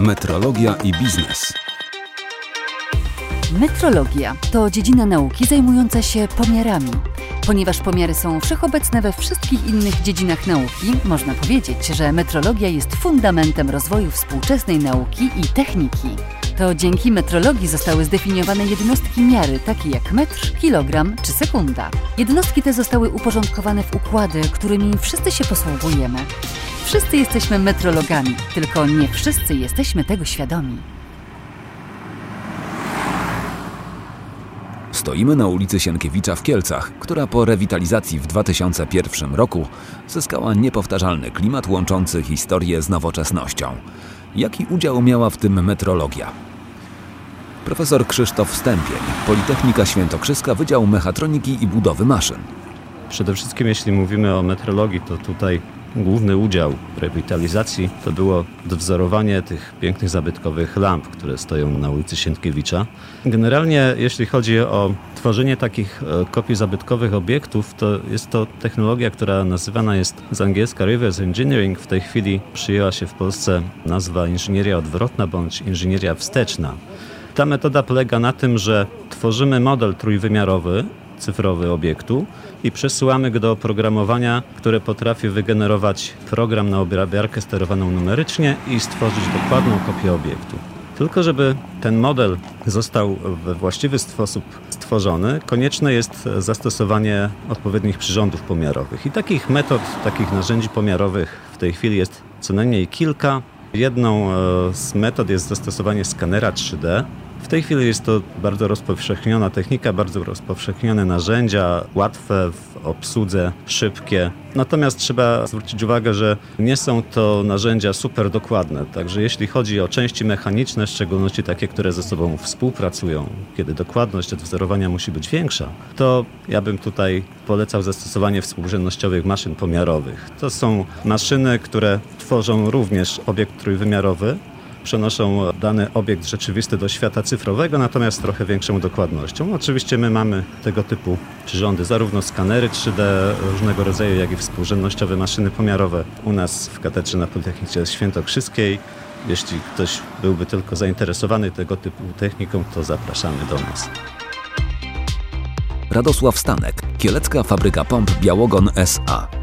Metrologia i biznes. Metrologia to dziedzina nauki zajmująca się pomiarami. Ponieważ pomiary są wszechobecne we wszystkich innych dziedzinach nauki, można powiedzieć, że metrologia jest fundamentem rozwoju współczesnej nauki i techniki. To dzięki metrologii zostały zdefiniowane jednostki miary, takie jak metr, kilogram czy sekunda. Jednostki te zostały uporządkowane w układy, którymi wszyscy się posługujemy. Wszyscy jesteśmy metrologami, tylko nie wszyscy jesteśmy tego świadomi. Stoimy na ulicy Sienkiewicza w Kielcach, która po rewitalizacji w 2001 roku zyskała niepowtarzalny klimat łączący historię z nowoczesnością. Jaki udział miała w tym metrologia? Profesor Krzysztof Stępień, Politechnika Świętokrzyska, Wydział Mechatroniki i Budowy Maszyn. Przede wszystkim jeśli mówimy o metrologii, to tutaj główny udział w rewitalizacji to było odwzorowanie tych pięknych zabytkowych lamp, które stoją na ulicy Sienkiewicza. Generalnie jeśli chodzi o tworzenie takich e, kopii zabytkowych obiektów, to jest to technologia, która nazywana jest z angielska reverse engineering. W tej chwili przyjęła się w Polsce nazwa inżynieria odwrotna bądź inżynieria wsteczna. Ta metoda polega na tym, że tworzymy model trójwymiarowy, cyfrowy obiektu i przesyłamy go do oprogramowania, które potrafi wygenerować program na obrabiarkę sterowaną numerycznie i stworzyć dokładną kopię obiektu. Tylko żeby ten model został we właściwy sposób stworzony, konieczne jest zastosowanie odpowiednich przyrządów pomiarowych. I takich metod, takich narzędzi pomiarowych w tej chwili jest co najmniej kilka. Jedną e, z metod jest zastosowanie skanera 3D, w tej chwili jest to bardzo rozpowszechniona technika, bardzo rozpowszechnione narzędzia, łatwe w obsłudze, szybkie. Natomiast trzeba zwrócić uwagę, że nie są to narzędzia super dokładne. Także jeśli chodzi o części mechaniczne, w szczególności takie, które ze sobą współpracują, kiedy dokładność odwzorowania musi być większa, to ja bym tutaj polecał zastosowanie współrzędnościowych maszyn pomiarowych. To są maszyny, które tworzą również obiekt trójwymiarowy, przenoszą dany obiekt rzeczywisty do świata cyfrowego, natomiast z trochę większą dokładnością. Oczywiście my mamy tego typu przyrządy, zarówno skanery 3D różnego rodzaju, jak i współrzędnościowe maszyny pomiarowe u nas w katedrze na Politechnice Świętokrzyskiej. Jeśli ktoś byłby tylko zainteresowany tego typu techniką, to zapraszamy do nas. Radosław Stanek, Kielecka Fabryka Pomp Białogon SA.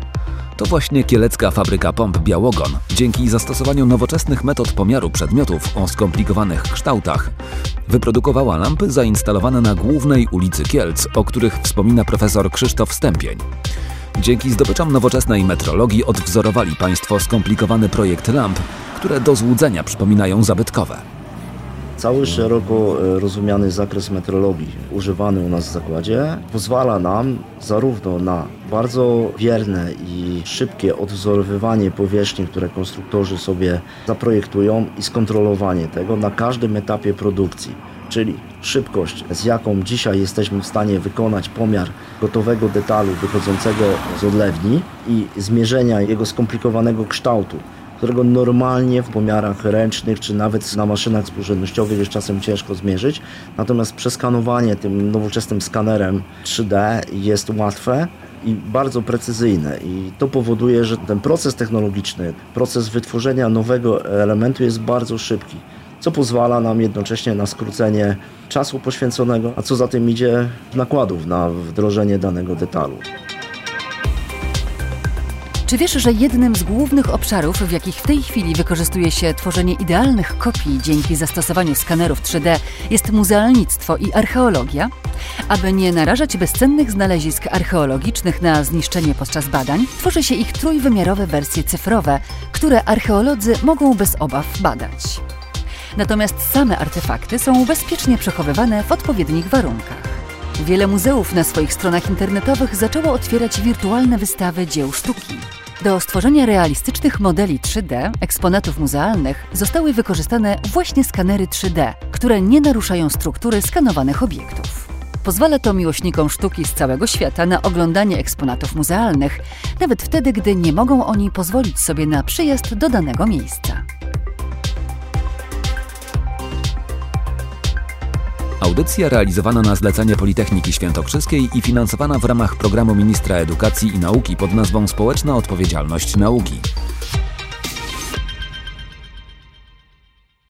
To właśnie kielecka fabryka pomp Białogon, dzięki zastosowaniu nowoczesnych metod pomiaru przedmiotów o skomplikowanych kształtach, wyprodukowała lampy zainstalowane na głównej ulicy Kielc, o których wspomina profesor Krzysztof Stępień. Dzięki zdobyczom nowoczesnej metrologii odwzorowali Państwo skomplikowany projekt lamp, które do złudzenia przypominają zabytkowe. Cały szeroko e, rozumiany zakres metrologii używany u nas w zakładzie pozwala nam zarówno na bardzo wierne i szybkie odwzorowywanie powierzchni, które konstruktorzy sobie zaprojektują i skontrolowanie tego na każdym etapie produkcji. Czyli szybkość, z jaką dzisiaj jesteśmy w stanie wykonać pomiar gotowego detalu wychodzącego z odlewni i zmierzenia jego skomplikowanego kształtu którego normalnie w pomiarach ręcznych czy nawet na maszynach współrzędnościowych jest czasem ciężko zmierzyć. Natomiast przeskanowanie tym nowoczesnym skanerem 3D jest łatwe i bardzo precyzyjne i to powoduje, że ten proces technologiczny, proces wytworzenia nowego elementu jest bardzo szybki, co pozwala nam jednocześnie na skrócenie czasu poświęconego, a co za tym idzie nakładów na wdrożenie danego detalu. Czy wiesz, że jednym z głównych obszarów, w jakich w tej chwili wykorzystuje się tworzenie idealnych kopii dzięki zastosowaniu skanerów 3D, jest muzealnictwo i archeologia? Aby nie narażać bezcennych znalezisk archeologicznych na zniszczenie podczas badań, tworzy się ich trójwymiarowe wersje cyfrowe, które archeolodzy mogą bez obaw badać. Natomiast same artefakty są bezpiecznie przechowywane w odpowiednich warunkach. Wiele muzeów na swoich stronach internetowych zaczęło otwierać wirtualne wystawy dzieł sztuki. Do stworzenia realistycznych modeli 3D eksponatów muzealnych zostały wykorzystane właśnie skanery 3D, które nie naruszają struktury skanowanych obiektów. Pozwala to miłośnikom sztuki z całego świata na oglądanie eksponatów muzealnych, nawet wtedy, gdy nie mogą oni pozwolić sobie na przyjazd do danego miejsca. Audycja realizowana na zlecenie Politechniki Świętokrzyskiej i finansowana w ramach programu Ministra Edukacji i Nauki pod nazwą Społeczna Odpowiedzialność Nauki.